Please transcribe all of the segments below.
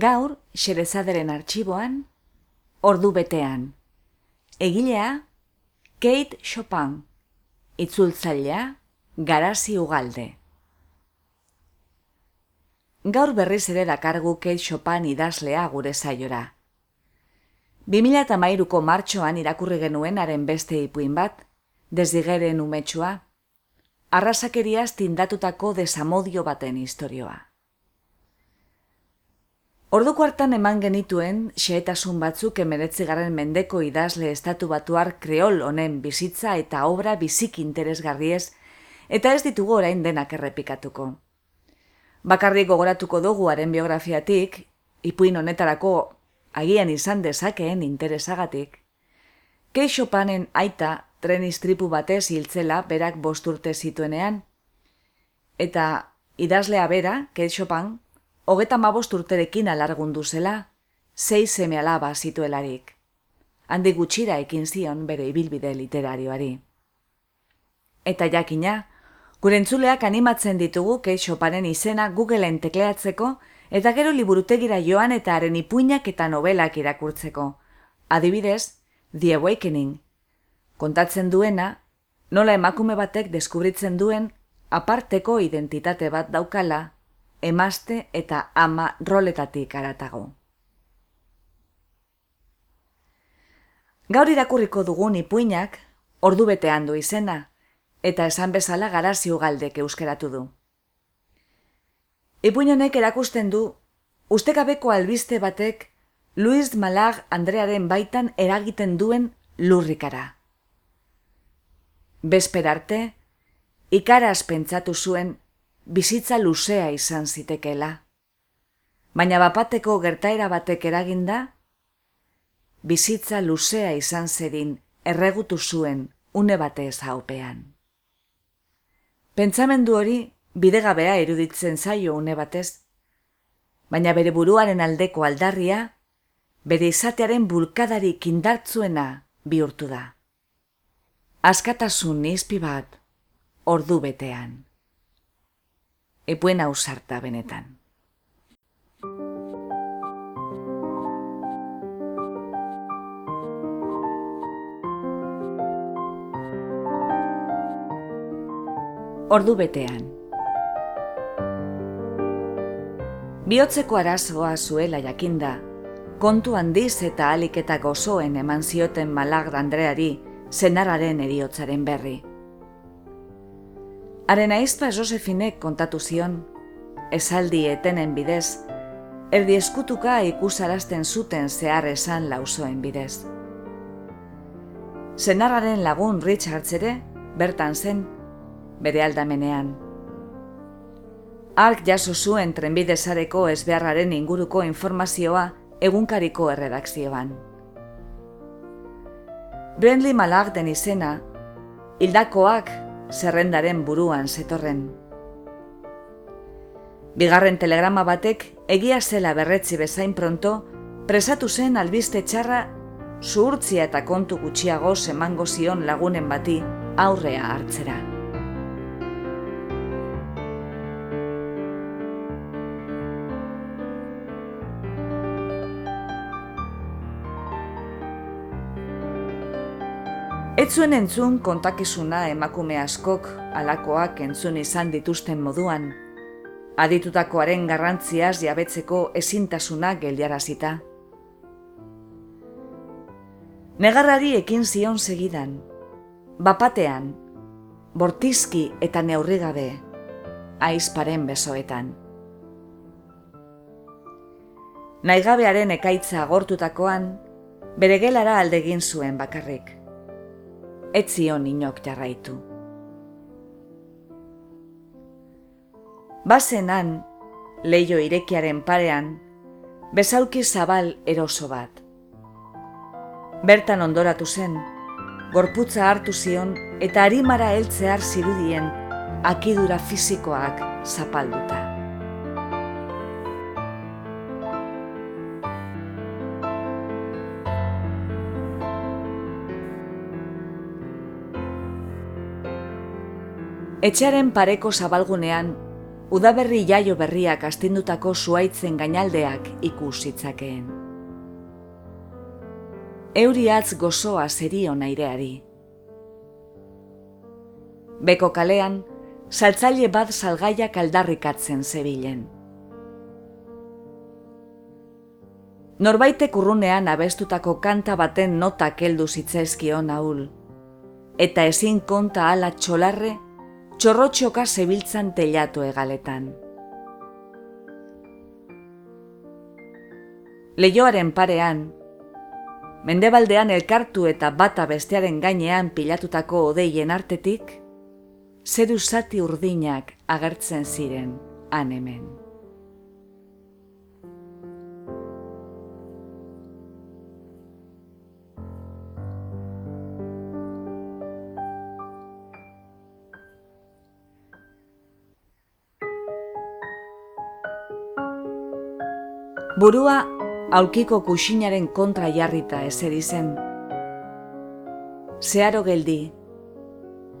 Gaur, Xerezaderen arxiboan, ordu betean. Egilea, Kate Chopin. Itzultzailea, Garazi Ugalde. Gaur berriz ere dakargu Kate Chopin idazlea gure zaiora. 2008ko martxoan irakurri genuen haren beste ipuin bat, desdigeren umetsua, arrasakeriaz tindatutako desamodio baten historioa. Orduko hartan eman genituen xehetasun batzuk emeretzi garen mendeko idazle estatu batuar kreol honen bizitza eta obra bizik interesgarriez, eta ez ditugu orain denak errepikatuko. Bakarrik gogoratuko dugu haren biografiatik, ipuin honetarako agian izan dezakeen interesagatik, Keixo panen aita tren istripu batez hiltzela berak bosturte zituenean, eta idazlea bera, Keixo pan, hogeta mabost urterekin alargundu zela, zei seme alaba zituelarik. Handi gutxira ekin zion bere ibilbide literarioari. Eta jakina, gure entzuleak animatzen ditugu keixoparen izena Googleen tekleatzeko eta gero liburutegira joan eta haren ipuinak eta novelak irakurtzeko. Adibidez, The Awakening. Kontatzen duena, nola emakume batek deskubritzen duen aparteko identitate bat daukala emazte eta ama roletatik aratago. Gaur irakurriko dugun ipuinak ordu betean du izena, eta esan bezala garazio galdek euskeratu du. Ipuin honek erakusten du, ustekabeko albiste batek Luis Malag Andrearen baitan eragiten duen lurrikara. Besperarte, ikaraz pentsatu zuen bizitza luzea izan zitekela. Baina bapateko gertaera batek eraginda, bizitza luzea izan zedin erregutu zuen une batez haupean. Pentsamendu hori bidegabea eruditzen zaio une batez, baina bere buruaren aldeko aldarria, bere izatearen bulkadarik indartzuena bihurtu da. Askatasun nizpi bat, ordu betean epuen ausarta benetan. Ordu betean. Biotzeko arazoa zuela jakinda, kontu handiz eta alik eta gozoen eman zioten malag Andreari zenararen eriotzaren berri. Haren aizpa Josefinek kontatu zion, esaldi etenen bidez, erdi eskutuka ikusarazten zuten zehar esan lauzoen bidez. Zenarraren lagun Richards ere, bertan zen, bere aldamenean. Ark jaso zuen trenbidezareko ezbeharraren inguruko informazioa egunkariko erredakzioan. Brendli Malag den izena, hildakoak zerrendaren buruan zetorren. Bigarren telegrama batek egia zela berretzi bezain pronto, presatu zen albiste txarra zuhurtzia eta kontu gutxiago emango zion lagunen bati aurrea hartzera. Ez zuen entzun kontakizuna emakume askok alakoak entzun izan dituzten moduan, aditutakoaren garrantziaz jabetzeko ezintasuna geldiarazita. Negarrari ekin zion segidan, bapatean, bortizki eta neurrigabe, aizparen besoetan. Naigabearen ekaitza agortutakoan, bere gelara aldegin zuen bakarrik. Etzion inok jarraitu. Bazenan, leio irekiaren parean, bezauki zabal eroso bat. Bertan ondoratu zen, gorputza hartu zion eta harimara heltzear zirudien akidura fisikoak zapalduta. Etxearen pareko zabalgunean, udaberri jaio berriak astindutako zuaitzen gainaldeak ikusitzakeen. Euriatz gozoa zerion aireari. Beko kalean, saltzaile bat salgaiak aldarrikatzen zebilen. Norbaitek urrunean abestutako kanta baten notak heldu zitzaizkion ahul, eta ezin konta ala txolarre txorrotxoka zebiltzan telatu egaletan. Leioaren parean, mendebaldean elkartu eta bata bestearen gainean pilatutako odeien artetik, zeru zati urdinak agertzen ziren han hemen. Burua aulkiko kuxinaren kontra jarrita eseri zen. Zeharo geldi,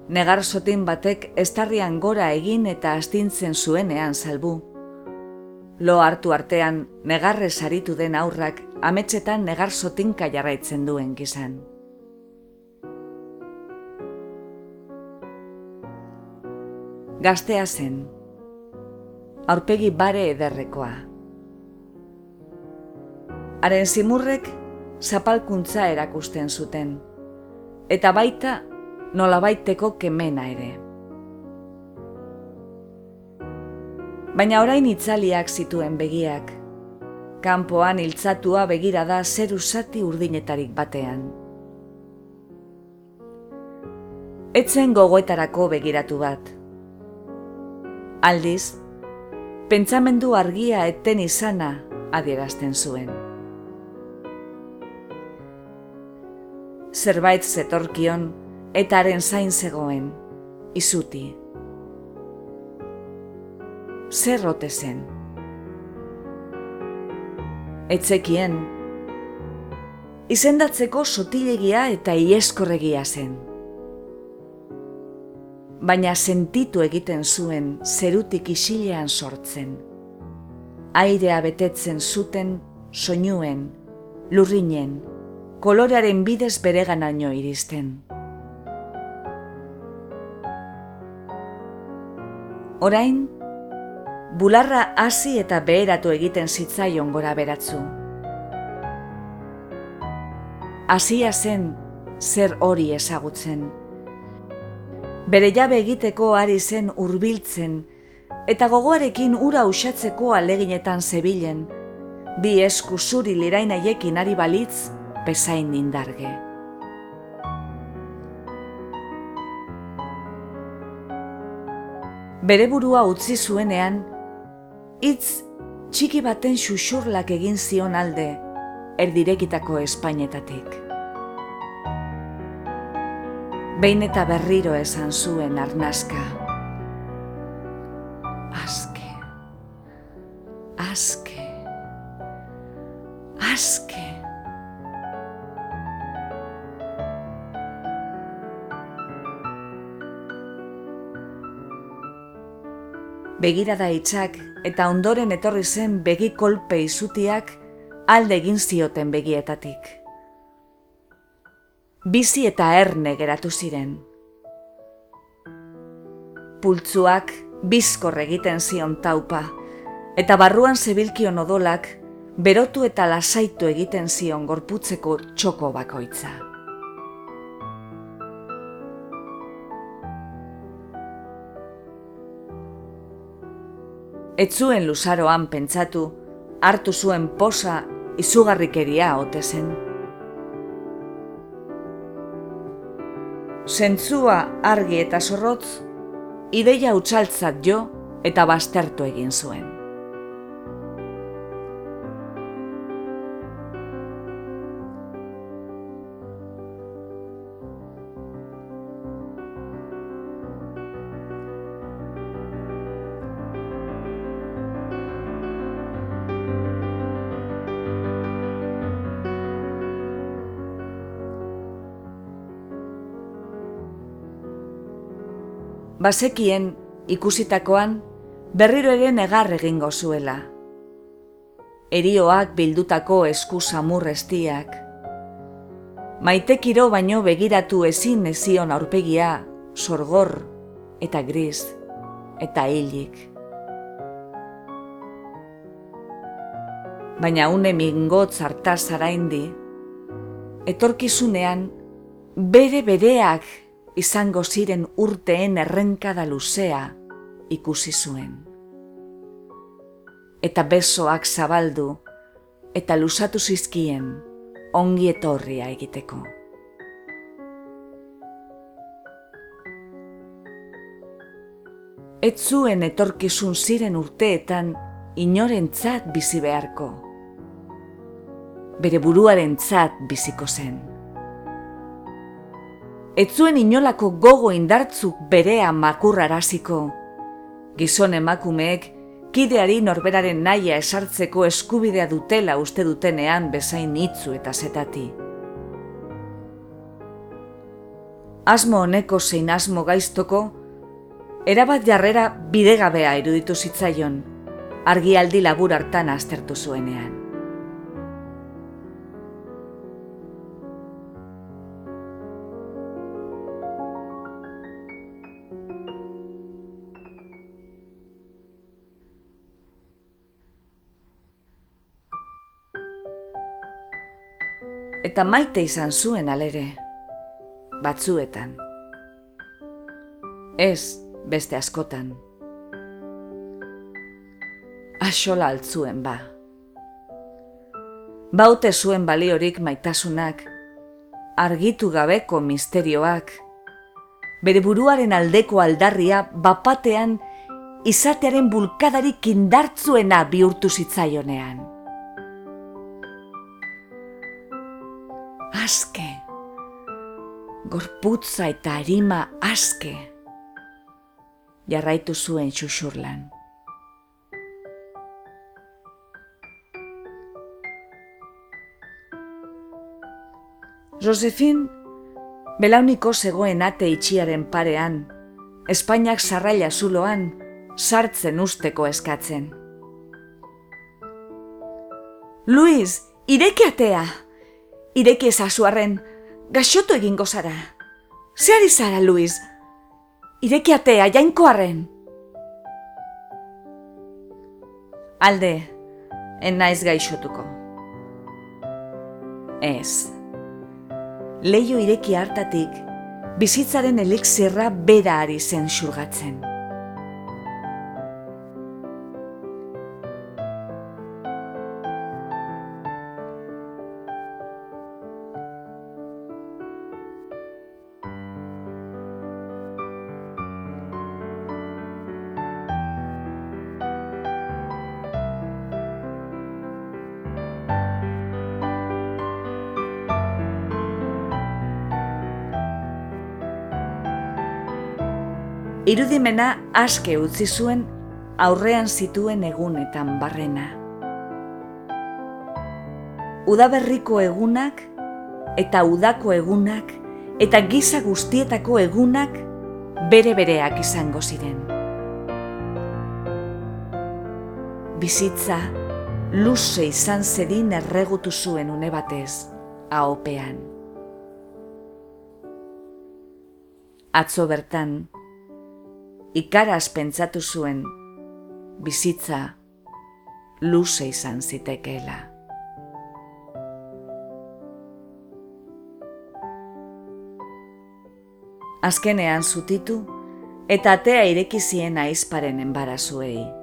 negar sotin batek estarrian gora egin eta astintzen zuenean salbu. Lo hartu artean negarre saritu den aurrak ametsetan negar sotinka jarraitzen duen gizan. Gaztea zen, aurpegi bare ederrekoa. Haren zimurrek zapalkuntza erakusten zuten, eta baita nolabaiteko kemena ere. Baina orain itzaliak zituen begiak, kanpoan hiltzatua begira da zer usati urdinetarik batean. Etzen gogoetarako begiratu bat. Aldiz, pentsamendu argia eten izana adierazten zuen. Zerbait zetorkion eta haren zain zegoen, izuti. Zer rote zen? Etzekien, izendatzeko sotilegia eta ieskorregia zen. Baina sentitu egiten zuen zerutik isilean sortzen. Airea betetzen zuten soinuen, lurrinen, kolorearen bidez bereganaino iristen. Orain, bularra hasi eta beheratu egiten zitzaion gora beratzu. Hasia zen zer hori ezagutzen. Bere jabe egiteko ari zen hurbiltzen eta gogoarekin ura usatzeko aleginetan zebilen, bi esku zuri lirainaiekin ari balitz bezain indarge. Bere burua utzi zuenean, hitz txiki baten xuxurlak egin zion alde, erdirekitako espainetatik. Behin eta berriro esan zuen arnaska. Aske, aske, aske. Begirada itxak eta ondoren etorri zen begi kolpe izutiak alde egin zioten begietatik. Bizi eta erne geratu ziren. Pultzuak bizkor egiten zion taupa, eta barruan zebilkion odolak berotu eta lasaitu egiten zion gorputzeko txoko bakoitza. Ez zuen luzaroan pentsatu, hartu zuen posa izugarrikeria ote zen. Zentzua argi eta zorrotz, ideia utxaltzat jo eta bastertu egin zuen. Basekien ikusitakoan berriro ere negar egingo zuela. Erioak bildutako esku samurrestiak. Maitekiro baino begiratu ezin ezion aurpegia, sorgor eta gris eta hilik. Baina une mingotz hartaz araindi, etorkizunean bere bereak izango ziren urteen errenkada luzea ikusi zuen. Eta besoak zabaldu eta lusatu zizkien ongi etorria egiteko. Ez zuen etorkizun ziren urteetan inorentzat bizi beharko. Bere buruaren tzat biziko zen etzuen inolako gogo indartzuk berea makurraraziko. Gizon emakumeek, kideari norberaren naia esartzeko eskubidea dutela uste dutenean bezain itzu eta zetati. Asmo honeko zein asmo gaiztoko, erabat jarrera bidegabea iruditu zitzaion, argialdi labur hartan aztertu zuenean. Eta maite izan zuen alere, batzuetan. Ez beste askotan. Axola altzuen ba. Baute zuen baliorik maitasunak, argitu gabeko misterioak, bere buruaren aldeko aldarria bapatean izatearen bulkadarik indartzuena bihurtu zitzaionean. Aske. Gorputza eta harima aske. Jarraitu zuen xuxurlan. Josefin, belauniko zegoen ate itxiaren parean, Espainiak zarraila zuloan, sartzen usteko eskatzen. Luis, ireki atea! Ireki ezazuarren, gaxotu egingo zara. Zeari zara, Luis? Ireki atea, jainkoarren. Alde, en naiz gaixotuko. Ez. Leio ireki hartatik, bizitzaren elixirra bera ari zen xurgatzen. Irudimena aske utzi zuen aurrean zituen egunetan barrena. Udaberriko egunak eta udako egunak eta giza guztietako egunak bere bereak izango ziren. Bizitza luze izan zedin erregutu zuen une batez, ahopean. Atzo bertan, ikaraz pentsatu zuen bizitza luze izan zitekeela. Azkenean zutitu eta atea ireki zien aizparen enbarazuei.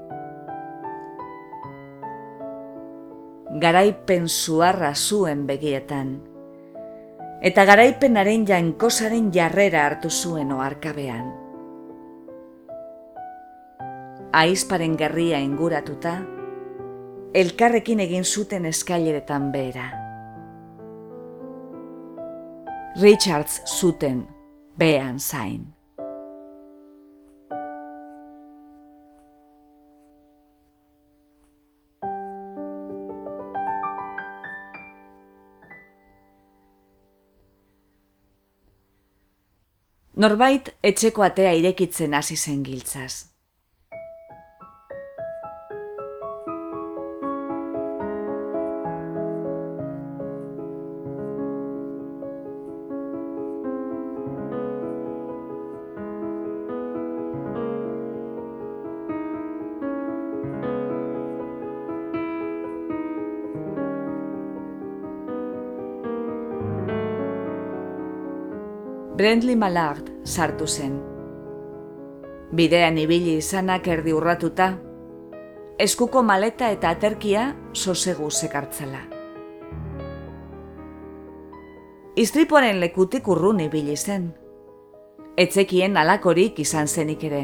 garaipen zuarra zuen begietan. Eta garaipenaren jainkosaren jarrera hartu zuen oarkabean. Aizparen gerria inguratuta, elkarrekin egin zuten eskaileretan behera. Richards zuten behan zain. Norbait etxeko atea irekitzen hasi zen giltzaz. Brendli Malard sartu zen. Bidean ibili izanak erdi urratuta, eskuko maleta eta aterkia sosegu sekartzala. Istripoaren lekutik urrun ibili zen. Etzekien alakorik izan zenik ere.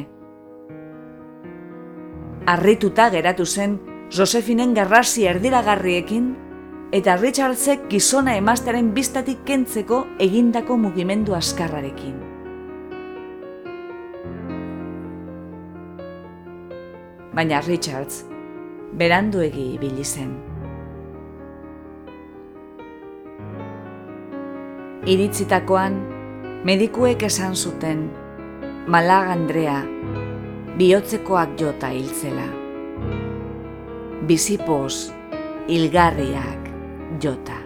Arrituta geratu zen Josefinen garrasi erdiragarriekin eta Richardsek gizona emaztearen biztatik kentzeko egindako mugimendu askarrarekin. Baina Richards beranduegi ibili zen. Iritzitakoan, medikuek esan zuten, Malag Andrea, bihotzekoak jota hiltzela. Bizipoz, hilgarriak, Jota.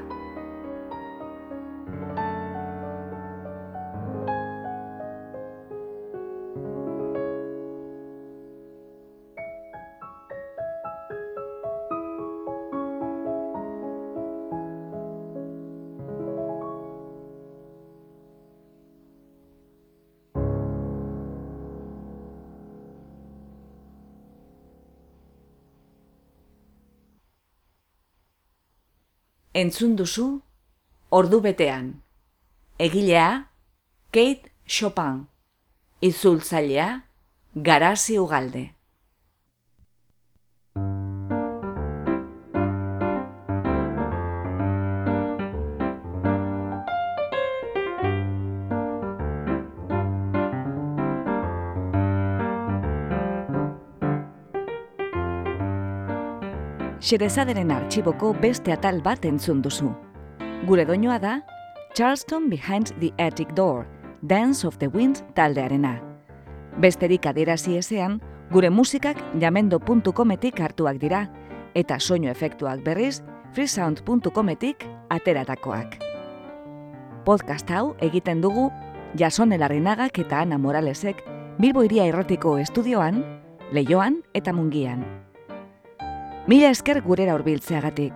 Entzun duzu, ordu betean. Egilea, Kate Chopin. Izultzailea, Garazi Ugalde. Xerezaderen arxiboko beste atal bat entzun duzu. Gure doinoa da, Charleston Behind the Attic Door, Dance of the Wind taldearena. Besterik adierazi ezean, gure musikak jamendo.cometik hartuak dira, eta soinu efektuak berriz, freesound.cometik ateratakoak. Podcast hau egiten dugu Jason Elarrinagak eta Ana Moralesek Bilbo Iria Errotiko Estudioan, Leioan eta Mungian. Mila esker gurera hurbiltzeagatik.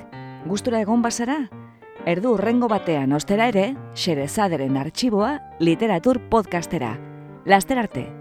Gustura egon bazara? Erdu urrengo batean ostera ere, Xerezaderen arxiboa literatur podcastera. Laster arte!